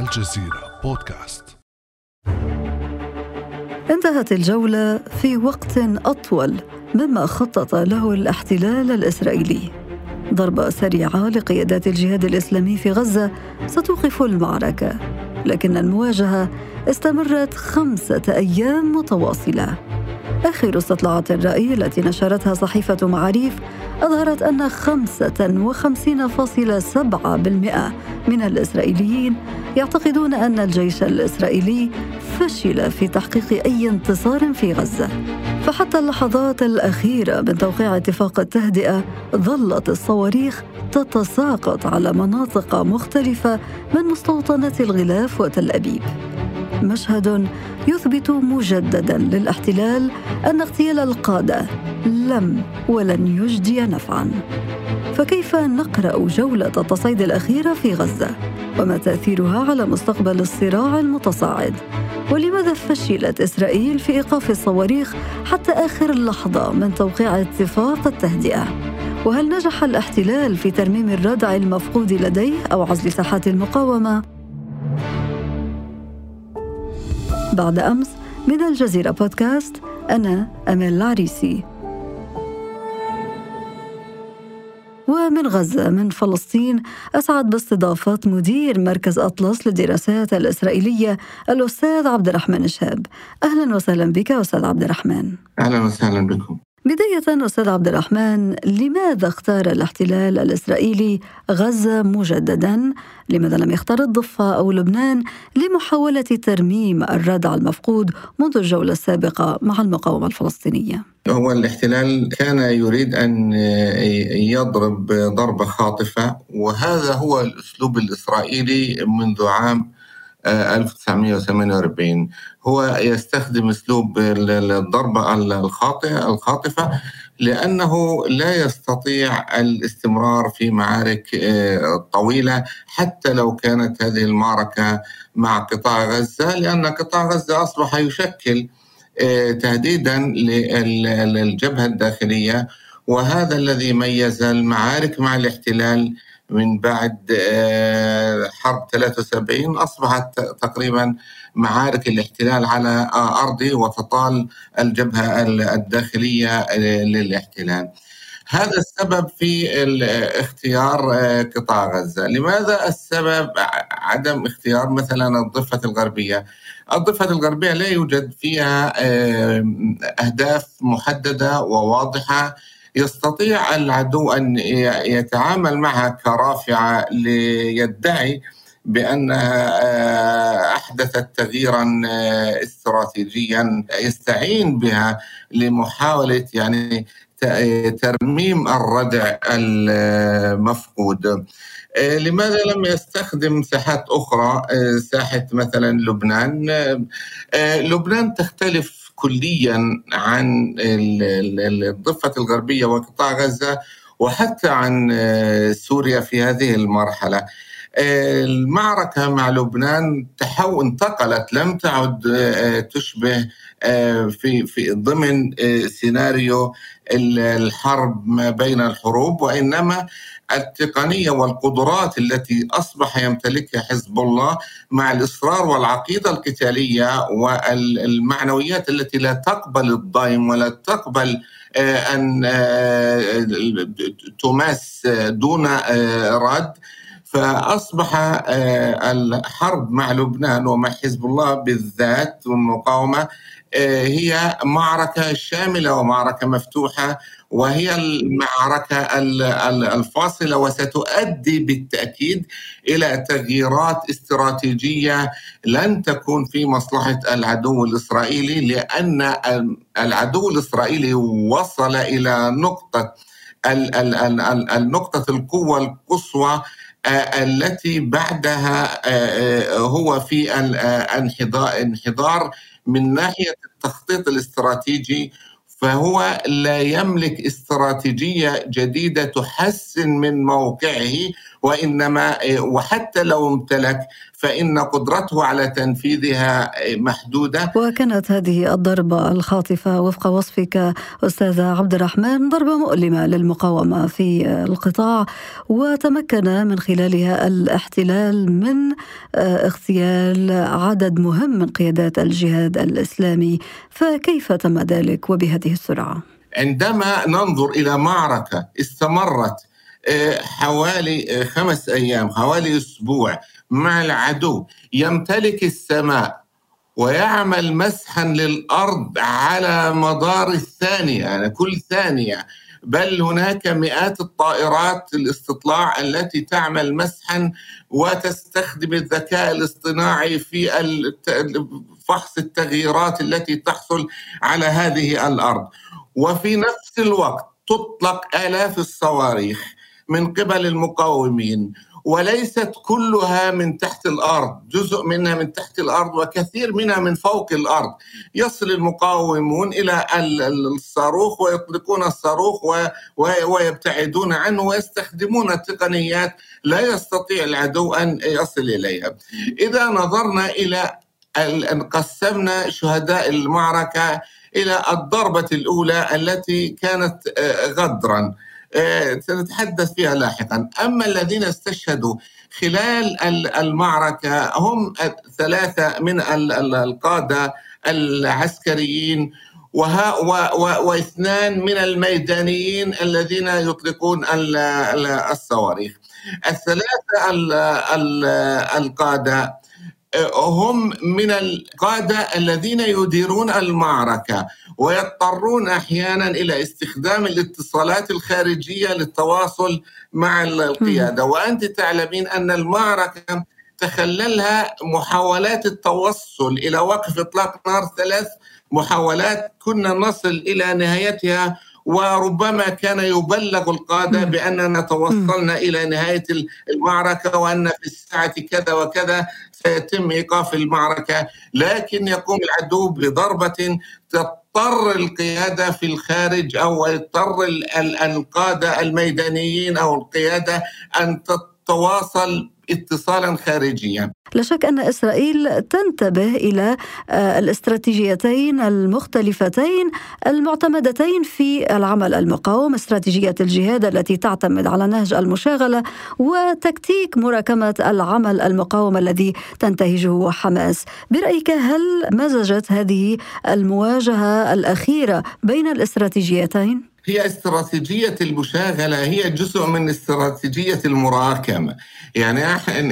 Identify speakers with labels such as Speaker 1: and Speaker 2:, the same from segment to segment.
Speaker 1: الجزيرة بودكاست.
Speaker 2: انتهت الجولة في وقت أطول مما خطط له الاحتلال الإسرائيلي. ضربة سريعة لقيادات الجهاد الإسلامي في غزة ستوقف المعركة لكن المواجهة استمرت خمسة أيام متواصلة. آخر استطلاعات الرأي التي نشرتها صحيفة معاريف أظهرت أن 55.7% من الإسرائيليين يعتقدون أن الجيش الإسرائيلي فشل في تحقيق أي انتصار في غزة. فحتى اللحظات الأخيرة من توقيع اتفاق التهدئة ظلت الصواريخ تتساقط على مناطق مختلفة من مستوطنات الغلاف وتل أبيب. مشهد يثبت مجددا للاحتلال أن اغتيال القادة لم ولن يجدي نفعا. فكيف نقرأ جولة التصعيد الاخيره في غزة؟ وما تأثيرها على مستقبل الصراع المتصاعد؟ ولماذا فشلت إسرائيل في إيقاف الصواريخ حتى آخر لحظة من توقيع اتفاق التهدئة؟ وهل نجح الاحتلال في ترميم الردع المفقود لديه أو عزل ساحات المقاومة؟ بعد أمس من الجزيرة بودكاست أنا أمل العريسي. ومن غزة من فلسطين أسعد باستضافة مدير مركز أطلس للدراسات الإسرائيلية الأستاذ عبد الرحمن شهاب أهلا وسهلا بك أستاذ عبد الرحمن.
Speaker 3: أهلا وسهلا بكم.
Speaker 2: بداية أستاذ عبد الرحمن لماذا اختار الاحتلال الإسرائيلي غزة مجددا؟ لماذا لم يختار الضفة أو لبنان لمحاولة ترميم الردع المفقود منذ الجولة السابقة مع المقاومة الفلسطينية؟
Speaker 3: هو الاحتلال كان يريد أن يضرب ضربة خاطفة وهذا هو الأسلوب الإسرائيلي منذ عام 1948 هو يستخدم أسلوب الضربه الخاطئه الخاطفة لأنه لا يستطيع الاستمرار في معارك آه، طويلة حتى لو كانت هذه المعركة مع قطاع غزة لأن قطاع غزة أصبح يشكل آه، تهديدا للجبهة الداخلية وهذا الذي ميز المعارك مع الاحتلال من بعد آه، حرب 73 أصبحت تقريبا معارك الاحتلال على أرضه وتطال الجبهة الداخلية للاحتلال. هذا السبب في اختيار آه، قطاع غزة. لماذا السبب؟ عدم اختيار مثلا الضفة الغربية. الضفة الغربية لا يوجد فيها آه، أهداف محددة وواضحة يستطيع العدو أن يتعامل معها كرافعة ليدعي بانها آه، أحدثت تغييرا آه، استراتيجيا يستعين بها لمحاولة يعني ترميم الردع المفقود. آه، لماذا لم يستخدم ساحات أخرى ساحة مثلا لبنان؟ لبنان تختلف كليا عن الضفة الغربية وقطاع غزة وحتى عن آه، سوريا في هذه المرحلة. المعركة مع لبنان تحو انتقلت لم تعد آه، تشبه في في ضمن سيناريو الحرب ما بين الحروب وإنما التقنية والقدرات التي أصبح يمتلكها حزب الله مع الإصرار والعقيدة القتالية والمعنويات التي لا تقبل الضيم ولا تقبل آه، آه، تماس دون آه، رد فأصبح الحرب مع لبنان ومع حزب الله بالذات والمقاومة هي معركة شاملة ومعركة مفتوحة وهي المعركة الفاصلة وستؤدي بالتأكيد إلى تغييرات استراتيجية لن تكون في مصلحة العدو الإسرائيلي لأن العدو الإسرائيلي وصل إلى نقطة النقطة القوة القصوى التي بعدها هو في انحدار من ناحية التخطيط الاستراتيجي فهو لا يملك استراتيجية جديدة تحسن من موقعه وإنما وحتى لو امتلك فإن قدرته على تنفيذها محدودة
Speaker 2: وكانت هذه الضربة الخاطفة وفق وصفك أستاذ عبد الرحمن ضربة مؤلمة للمقاومة في القطاع وتمكن من خلالها الاحتلال من اغتيال عدد مهم من قيادات الجهاد الإسلامي فكيف تم ذلك وبهذه السرعة؟
Speaker 3: عندما ننظر إلى معركة استمرت آه، حوالي خمس أيام حوالي أسبوع مع العدو. يمتلك السماء ويعمل مسحا للأرض على مدار الثانية يعني كل ثانية. بل هناك مئات الطائرات الاستطلاع التي تعمل مسحا وتستخدم الذكاء الاصطناعي في فحص التغييرات التي تحصل على هذه الأرض. وفي نفس الوقت تطلق آلاف الصواريخ. من قبل المقاومين وليست كلها من تحت الأرض، جزء منها من تحت الأرض وكثير منها من فوق الأرض. يصل المقاومون إلى الصاروخ ويطلقون الصاروخ ويبتعدون عنه ويستخدمون تقنيات لا يستطيع العدو أن يصل إليها. إذا نظرنا إلى أن قسمنا شهداء المعركة إلى الضربة الأولى التي كانت آه، غدرا سنتحدث فيها لاحقا. أما الذين استشهدوا خلال المعركة هم ثلاثة من القادة العسكريين وها واثنان من الميدانيين الذين يطلقون الصواريخ. الثلاثة القادة هم من القادة الذين يديرون المعركة ويضطرون أحيانا إلى استخدام الاتصالات الخارجية للتواصل مع القيادة. وأنت تعلمين أن المعركة تخللها محاولات التوصل إلى وقف إطلاق نار ثلاث محاولات كنا نصل إلى نهايتها وربما كان يبلغ القادة بأننا توصلنا إلى نهاية المعركة وأن في الساعة كذا وكذا سيتم إيقاف المعركة. لكن يقوم العدو بضربة تضطر القيادة في الخارج أو يضطر القادة الميدانيين أو القيادة أن تتواصل اتصالا خارجيا.
Speaker 2: لا شك أن إسرائيل تنتبه إلى آه، الاستراتيجيتين المختلفتين المعتمدتين في العمل المقاوم استراتيجية الجهاد التي تعتمد على نهج المشاغلة وتكتيك مراكمة العمل المقاوم الذي تنتهجه حماس. برأيك هل مزجت هذه المواجهة الأخيرة بين الاستراتيجيتين؟
Speaker 3: هي استراتيجية المشاغلة هي جزء من استراتيجية المراكمة. يعني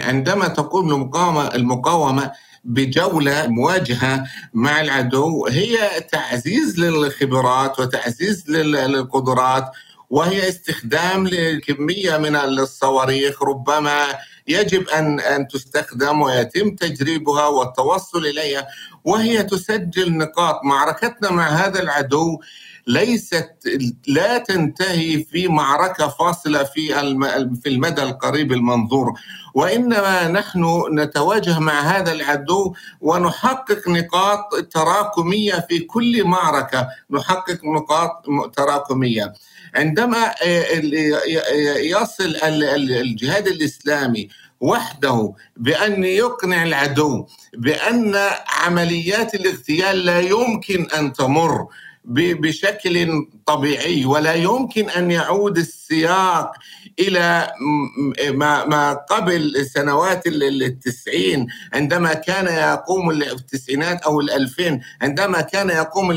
Speaker 3: عندما تقوم المقاومة, المقاومة بجولة مواجهة مع العدو هي تعزيز للخبرات وتعزيز للقدرات وهي استخدام لكمية من الصواريخ. ربما يجب أن أن تستخدم ويتم تجريبها والتوصل إليها وهي تسجل نقاط. معركتنا مع هذا العدو ليست لا تنتهي في معركة فاصلة في في المدى القريب المنظور. وإنما نحن نتواجه مع هذا العدو ونحقق نقاط تراكمية في كل معركة. نحقق نقاط تراكمية. عندما يصل الجهاد الإسلامي وحده بأن يقنع العدو بأن عمليات اغتيال لا يمكن أن تمر بشكل طبيعي ولا يمكن أن يعود السياق إلى ما ما قبل سنوات التسعين عندما كان يقوم التسعينات أو الألفين عندما كان يقوم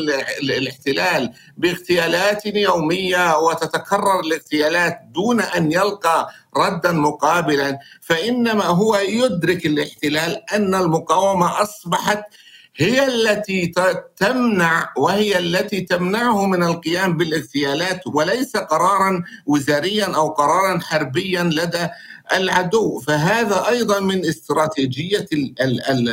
Speaker 3: الاحتلال باغتيالات يومية وتتكرر الاغتيالات دون أن يلقى ردا مقابلا فإنما هو يدرك الاحتلال أن المقاومة أصبحت هي التي تمنع وهي التي تمنعه من القيام بالإغتيالات وليس قرارا وزاريا أو قرارا حربيا لدى العدو. فهذا أيضا من استراتيجية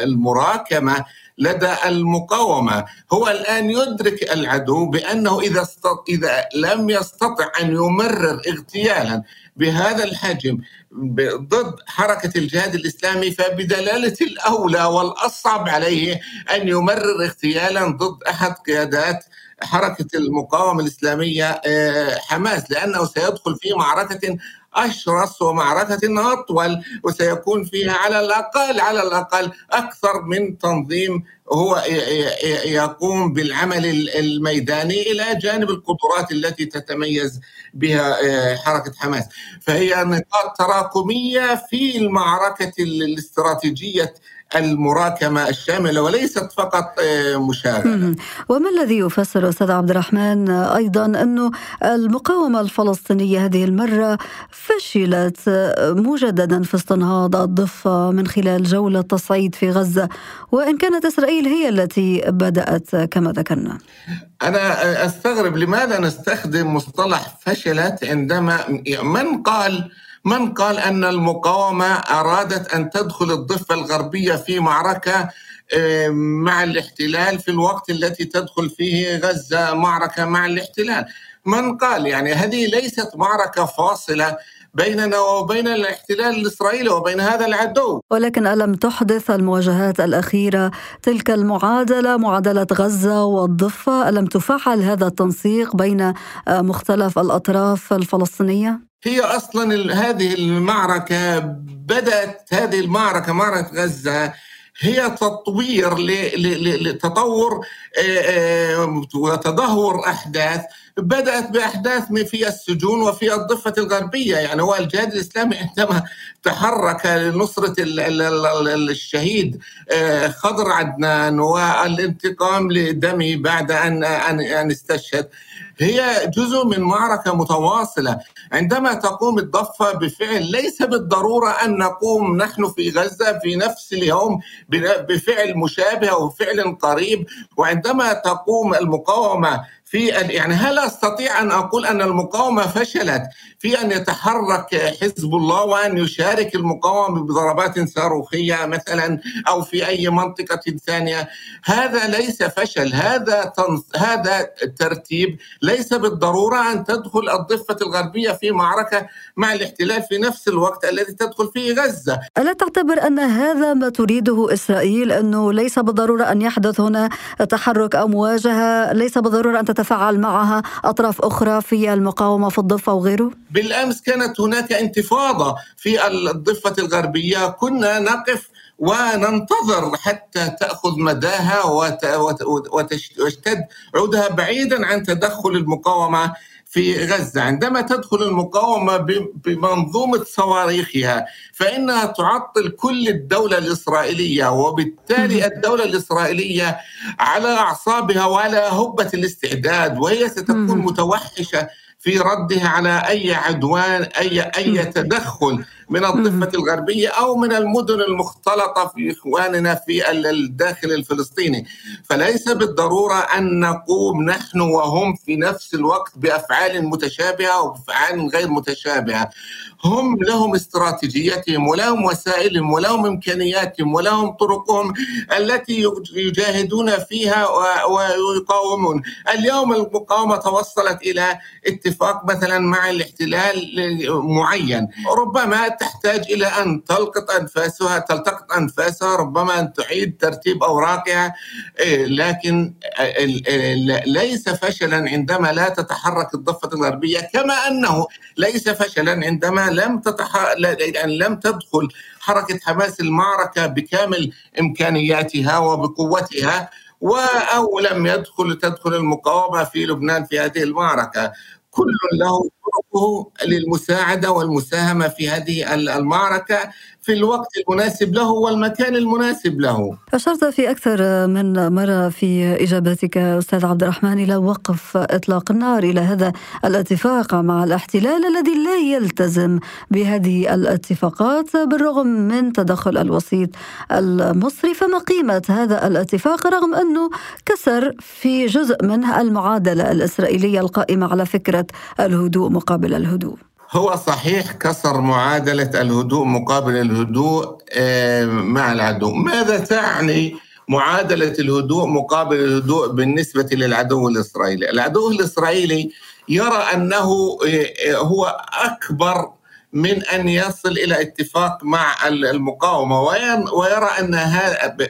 Speaker 3: المراكمة لدى المقاومة. هو الآن يدرك العدو بأنه إذا إذا لم يستطع أن يمرر اغتيالا بهذا الحجم ضد حركة الجهاد الإسلامي فبدلالة الأولى والأصعب عليه أن يمرر اغتيالا ضد أحد قيادات حركة المقاومة الإسلامية آه، حماس لأنه سيدخل في معركة أشرس ومعركه أطول وسيكون فيها على الأقل على الأقل أكثر من تنظيم هو يقوم بالعمل الميداني إلى جانب القدرات التي تتميز بها آه، حركة حماس. فهي نقاط تراكمية في المعركة الاستراتيجية المراكمة الشاملة وليست فقط آه، مشاغلة
Speaker 2: وما الذي يفسر أستاذ عبد الرحمن أيضا أنه المقاومة الفلسطينية هذه المرة فشلت مجددا في استنهاض الضفة من خلال جولة تصعيد في غزة وإن كانت إسرائيل هي التي بدأت كما ذكرنا.
Speaker 3: أنا أستغرب لماذا نستخدم مصطلح فشلت عندما من قال من قال أن المقاومة أرادت أن تدخل الضفة الغربية في معركة آه، مع الاحتلال في الوقت التي تدخل فيه غزة معركة مع الاحتلال. من قال يعني هذه ليست معركة فاصلة بيننا وبين الاحتلال الإسرائيلي وبين هذا العدو.
Speaker 2: ولكن ألم تحدث المواجهات الأخيرة تلك المعادلة معادلة غزة والضفة، ألم تفعل هذا التنسيق بين مختلف الأطراف الفلسطينية؟
Speaker 3: هي أصلا هذه المعركة بدأت هذه المعركة معركة غزة هي تطوير لتطور آه، آه، وتدهور أحداث بدأت بأحداث في السجون وفي الضفة الغربية. يعني هو الجهاد الإسلامي عندما تحرك لنصرة الشهيد آه، خضر عدنان والانتقام لدمه بعد ان ان استشهد. هي جزء من معركة متواصلة. عندما تقوم الضفة بفعل ليس بالضرورة أن نقوم نحن في غزة في نفس اليوم بفعل مشابه أو فعل قريب. وعندما تقوم المقاومة في يعني هل أستطيع أن أقول أن المقاومة فشلت في أن يتحرك حزب الله وأن يشارك المقاومة بضربات صاروخية مثلا أو في أي منطقة ثانية؟ هذا ليس فشل هذا تنص... هذا ترتيب ليس بالضرورة أن تدخل الضفة الغربية في معركة مع الاحتلال في نفس الوقت الذي تدخل فيه غزة.
Speaker 2: ألا تعتبر أن هذا ما تريده إسرائيل أنه ليس بالضرورة أن يحدث هنا تحرك أو مواجهة؟ ليس بالضرورة أن تتفاعل معها أطراف أخرى في المقاومة في الضفة وغيره؟
Speaker 3: بالأمس كانت هناك انتفاضة في الضفة الغربية كنا نقف وننتظر حتى تأخذ مداها وتشتد عودها بعيدا عن تدخل المقاومة في غزة عندما تدخل المقاومة بمنظومة صواريخها فإنها تعطل كل الدولة الإسرائيلية وبالتالي الدولة الإسرائيلية على أعصابها وعلى هبة الاستعداد وهي ستكون متوحشة في ردها على أي عدوان اي أي تدخل من الضفة الغربية أو من المدن المختلطة في إخواننا في الداخل الفلسطيني. فليس بالضرورة أن نقوم نحن وهم في نفس الوقت بأفعال متشابهة وبافعال غير متشابهة. هم لهم استراتيجيتهم ولهم وسائلهم ولهم إمكانياتهم ولهم طرقهم التي يجاهدون فيها ويقاومون. اليوم المقاومة توصلت إلى اتفاق مثلا مع الاحتلال معين. ربما تحتاج إلى أن تلقط أنفاسها تلتقط أنفاسها ربما أن تعيد ترتيب أوراقها. إيه، لكن ليس فشلا عندما لا تتحرك الضفة الغربية كما أنه ليس فشلا عندما لم تتح... يعني لم تدخل حركة حماس المعركة بكامل إمكانياتها وبقوتها أو لم يدخل تدخل المقاومة في لبنان في هذه المعركة. كل له طرقه للمساعدة والمساهمة في هذه المعركة في الوقت المناسب له والمكان المناسب له.
Speaker 2: اشرت في أكثر من مرة في اجابتك أستاذ عبد الرحمن إلى وقف إطلاق النار إلى هذا الاتفاق مع الاحتلال الذي لا يلتزم بهذه الاتفاقات بالرغم من تدخل الوسيط المصري فما قيمة هذا الاتفاق رغم أنه كسر في جزء منه المعادلة الإسرائيلية القائمة على فكرة الهدوء مقابل الهدوء.
Speaker 3: هو صحيح كسر معادلة الهدوء مقابل الهدوء آه، مع العدو ماذا تعني معادلة الهدوء مقابل الهدوء بالنسبة للعدو الإسرائيلي العدو الإسرائيلي يرى أنه آه، هو أكبر من أن يصل إلى اتفاق مع المقاومة ويرى أن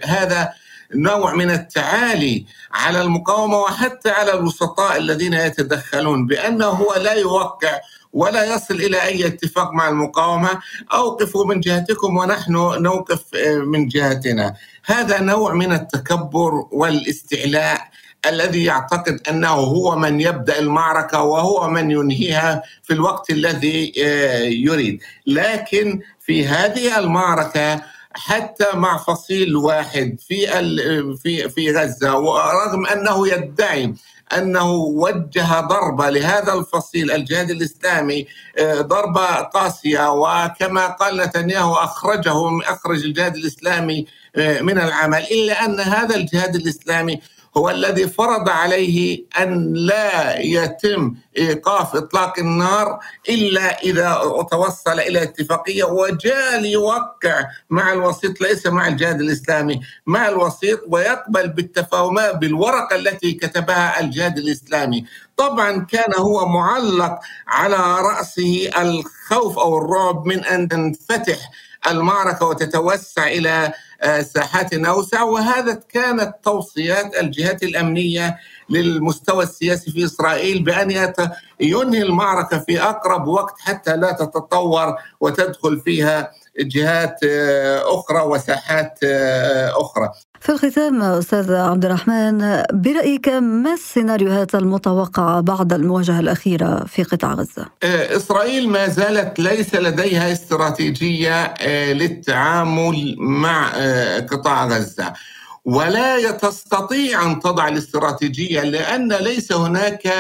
Speaker 3: هذا نوع من التعالي على المقاومة وحتى على الوسطاء الذين يتدخلون بأنه هو لا يوقع ولا يصل إلى أي اتفاق مع المقاومة. أوقفوا من جهتكم ونحن نوقف من جهتنا. هذا نوع من التكبر والاستعلاء الذي يعتقد أنه هو من يبدأ المعركة وهو من ينهيها في الوقت الذي آه، يريد، لكن في هذه المعركة حتى مع فصيل واحد في في في غزة ورغم أنه يدعي أنه وجه ضربة لهذا الفصيل الجهاد الإسلامي آه، ضربة قاسية وكما قال نتنياهو أخرجه أخرج الجهاد الإسلامي آه، من العمل إلا أن هذا الجهاد الإسلامي هو الذي فرض عليه أن لا يتم إيقاف إطلاق النار إلا إذا توصل إلى اتفاقية. وجاء ليوقع مع الوسيط ليس مع الجهاد الإسلامي مع الوسيط ويقبل بالتفاهمات بالورقة التي كتبها الجهاد الإسلامي. طبعا كان هو معلق على رأسه الخوف أو الرعب من أن تنفتح المعركة وتتوسع إلى آه، ساحات اوسع وهذا كانت توصيات الجهات الأمنية للمستوى السياسي في إسرائيل بأن ينهي المعركة في أقرب وقت حتى لا تتطور وتدخل فيها جهات آه، أخرى وساحات آه، أخرى.
Speaker 2: في الختام أستاذ عبد الرحمن برأيك ما السيناريوهات المتوقعه بعد المواجهة الأخيرة في قطاع غزة؟
Speaker 3: آه، إسرائيل ما زالت ليس لديها استراتيجية للتعامل مع قطاع غزة. ولا تستطيع أن تضع الاستراتيجية لأن ليس هناك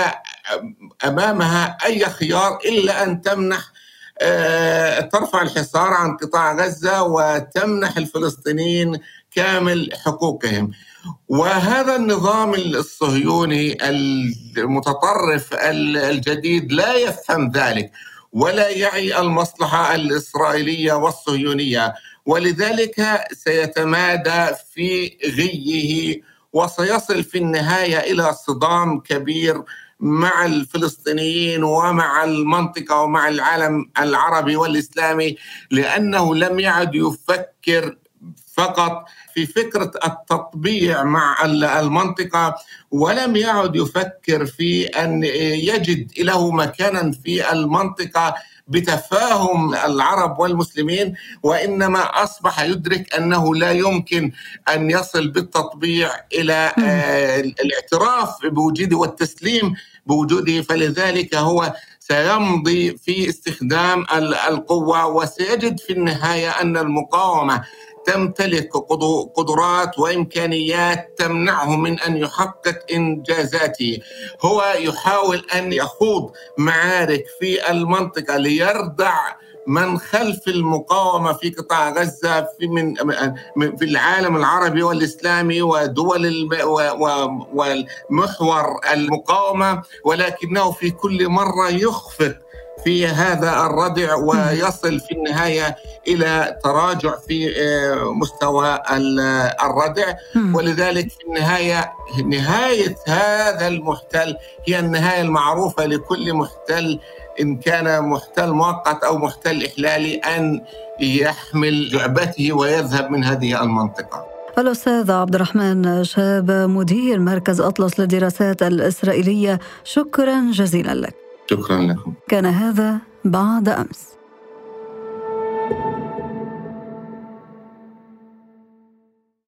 Speaker 3: أمامها أي خيار إلا أن تمنح آه، ترفع الحصار عن قطاع غزة وتمنح الفلسطينيين كامل حقوقهم. وهذا النظام الصهيوني المتطرف الجديد لا يفهم ذلك ولا يعي المصلحة الإسرائيلية والصهيونية. ولذلك سيتمادى في غيه وسيصل في النهاية إلى صدام كبير مع الفلسطينيين ومع المنطقة ومع العالم العربي والإسلامي لأنه لم يعد يفكر فقط في فكرة التطبيع مع المنطقة ولم يعد يفكر في أن يجد له مكانا في المنطقة بتفاهم العرب والمسلمين وإنما أصبح يدرك أنه لا يمكن أن يصل بالتطبيع إلى آه، الاعتراف بوجوده والتسليم بوجوده. فلذلك هو سيمضي في استخدام القوة وسيجد في النهاية أن المقاومة تمتلك قدرات وإمكانيات تمنعه من أن يحقق إنجازاته. هو يحاول أن يخوض معارك في المنطقة ليردع من خلف المقاومة في قطاع غزة في من في العالم العربي والإسلامي ودول ومحور المقاومة ولكنه في كل مرة يخفق في هذا الردع ويصل في النهاية إلى تراجع في آه، مستوى الردع. ولذلك في النهاية نهاية هذا المحتل هي النهاية المعروفة لكل محتل إن كان محتل مؤقت أو محتل إحلالي أن يحمل جعبته ويذهب من هذه المنطقة.
Speaker 2: الأستاذ عبد الرحمن شاب مدير مركز أطلس للدراسات الإسرائيلية شكرا جزيلا لك.
Speaker 3: شكرا لكم.
Speaker 2: كان هذا بعد أمس.